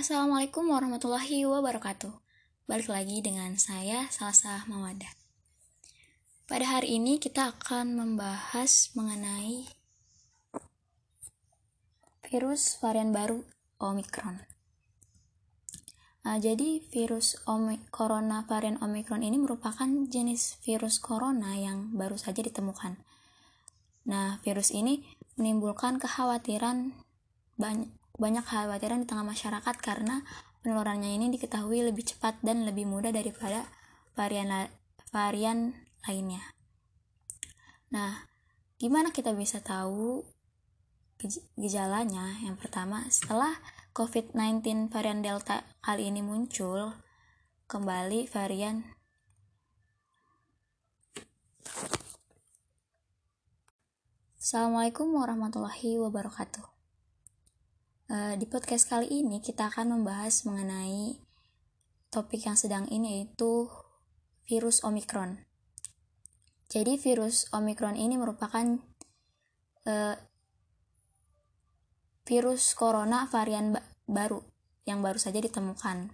Assalamualaikum warahmatullahi wabarakatuh. Balik lagi dengan saya Salsa Mawada. Pada hari ini kita akan membahas mengenai virus varian baru Omicron. Nah, jadi virus corona varian Omicron ini merupakan jenis virus corona yang baru saja ditemukan. Nah, virus ini menimbulkan kekhawatiran banyak banyak kekhawatiran di tengah masyarakat karena penularannya ini diketahui lebih cepat dan lebih mudah daripada varian la varian lainnya. Nah, gimana kita bisa tahu gejalanya? Yang pertama, setelah COVID-19 varian Delta kali ini muncul, kembali varian Assalamualaikum warahmatullahi wabarakatuh. Eh, di podcast kali ini kita akan membahas mengenai topik yang sedang ini yaitu virus Omicron. Jadi virus Omicron ini merupakan uh, virus corona varian ba baru yang baru saja ditemukan.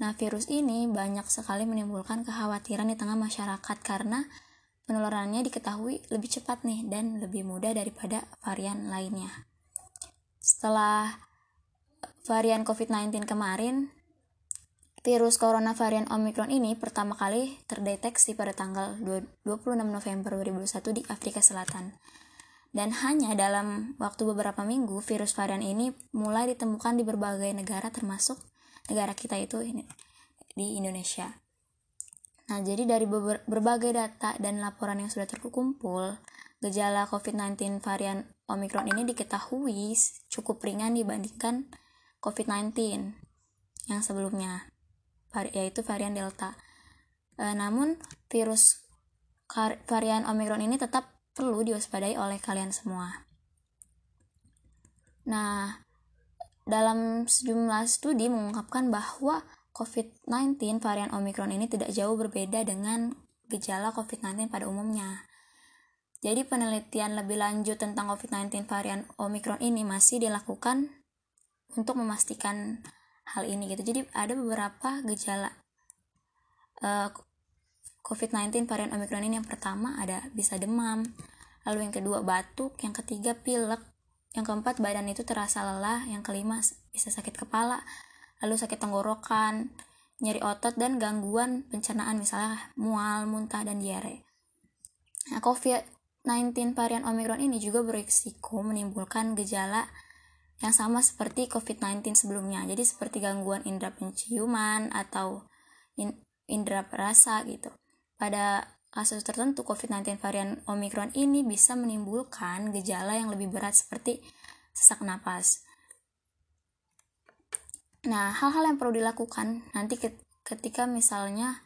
Nah, virus ini banyak sekali menimbulkan kekhawatiran di tengah masyarakat karena penularannya diketahui lebih cepat nih dan lebih mudah daripada varian lainnya setelah varian COVID-19 kemarin, virus corona varian Omicron ini pertama kali terdeteksi pada tanggal 26 November 2021 di Afrika Selatan. Dan hanya dalam waktu beberapa minggu, virus varian ini mulai ditemukan di berbagai negara termasuk negara kita itu di Indonesia. Nah, jadi dari berbagai data dan laporan yang sudah terkumpul, gejala COVID-19 varian Omicron ini diketahui cukup ringan dibandingkan COVID-19 yang sebelumnya, yaitu varian Delta. E, namun, virus varian Omicron ini tetap perlu diwaspadai oleh kalian semua. Nah, dalam sejumlah studi mengungkapkan bahwa COVID-19 varian Omicron ini tidak jauh berbeda dengan gejala COVID-19 pada umumnya. Jadi penelitian lebih lanjut tentang COVID-19 varian Omicron ini masih dilakukan untuk memastikan hal ini gitu. Jadi ada beberapa gejala uh, eh, COVID-19 varian Omicron ini yang pertama ada bisa demam, lalu yang kedua batuk, yang ketiga pilek, yang keempat badan itu terasa lelah, yang kelima bisa sakit kepala, lalu sakit tenggorokan, nyeri otot dan gangguan pencernaan misalnya mual, muntah dan diare. Nah, COVID 19 varian Omicron ini juga berisiko menimbulkan gejala yang sama seperti COVID-19 sebelumnya. Jadi seperti gangguan indera penciuman atau in, indera perasa gitu. Pada kasus tertentu COVID-19 varian Omicron ini bisa menimbulkan gejala yang lebih berat seperti sesak napas. Nah, hal-hal yang perlu dilakukan nanti ketika misalnya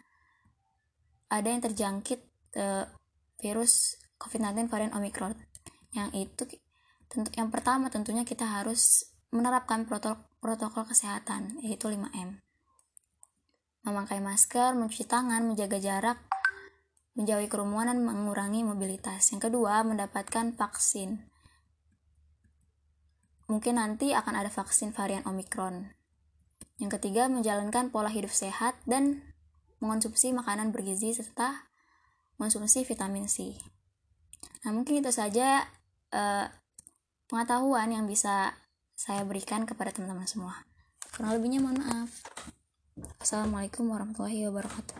ada yang terjangkit uh, virus COVID-19 varian Omicron. Yang itu tentu yang pertama tentunya kita harus menerapkan protokol, protokol kesehatan yaitu 5M. Memakai masker, mencuci tangan, menjaga jarak, menjauhi kerumunan, mengurangi mobilitas. Yang kedua, mendapatkan vaksin. Mungkin nanti akan ada vaksin varian Omicron. Yang ketiga, menjalankan pola hidup sehat dan mengonsumsi makanan bergizi serta mengonsumsi vitamin C. Nah, mungkin itu saja uh, pengetahuan yang bisa saya berikan kepada teman-teman semua. Kurang lebihnya mohon maaf. Assalamualaikum warahmatullahi wabarakatuh.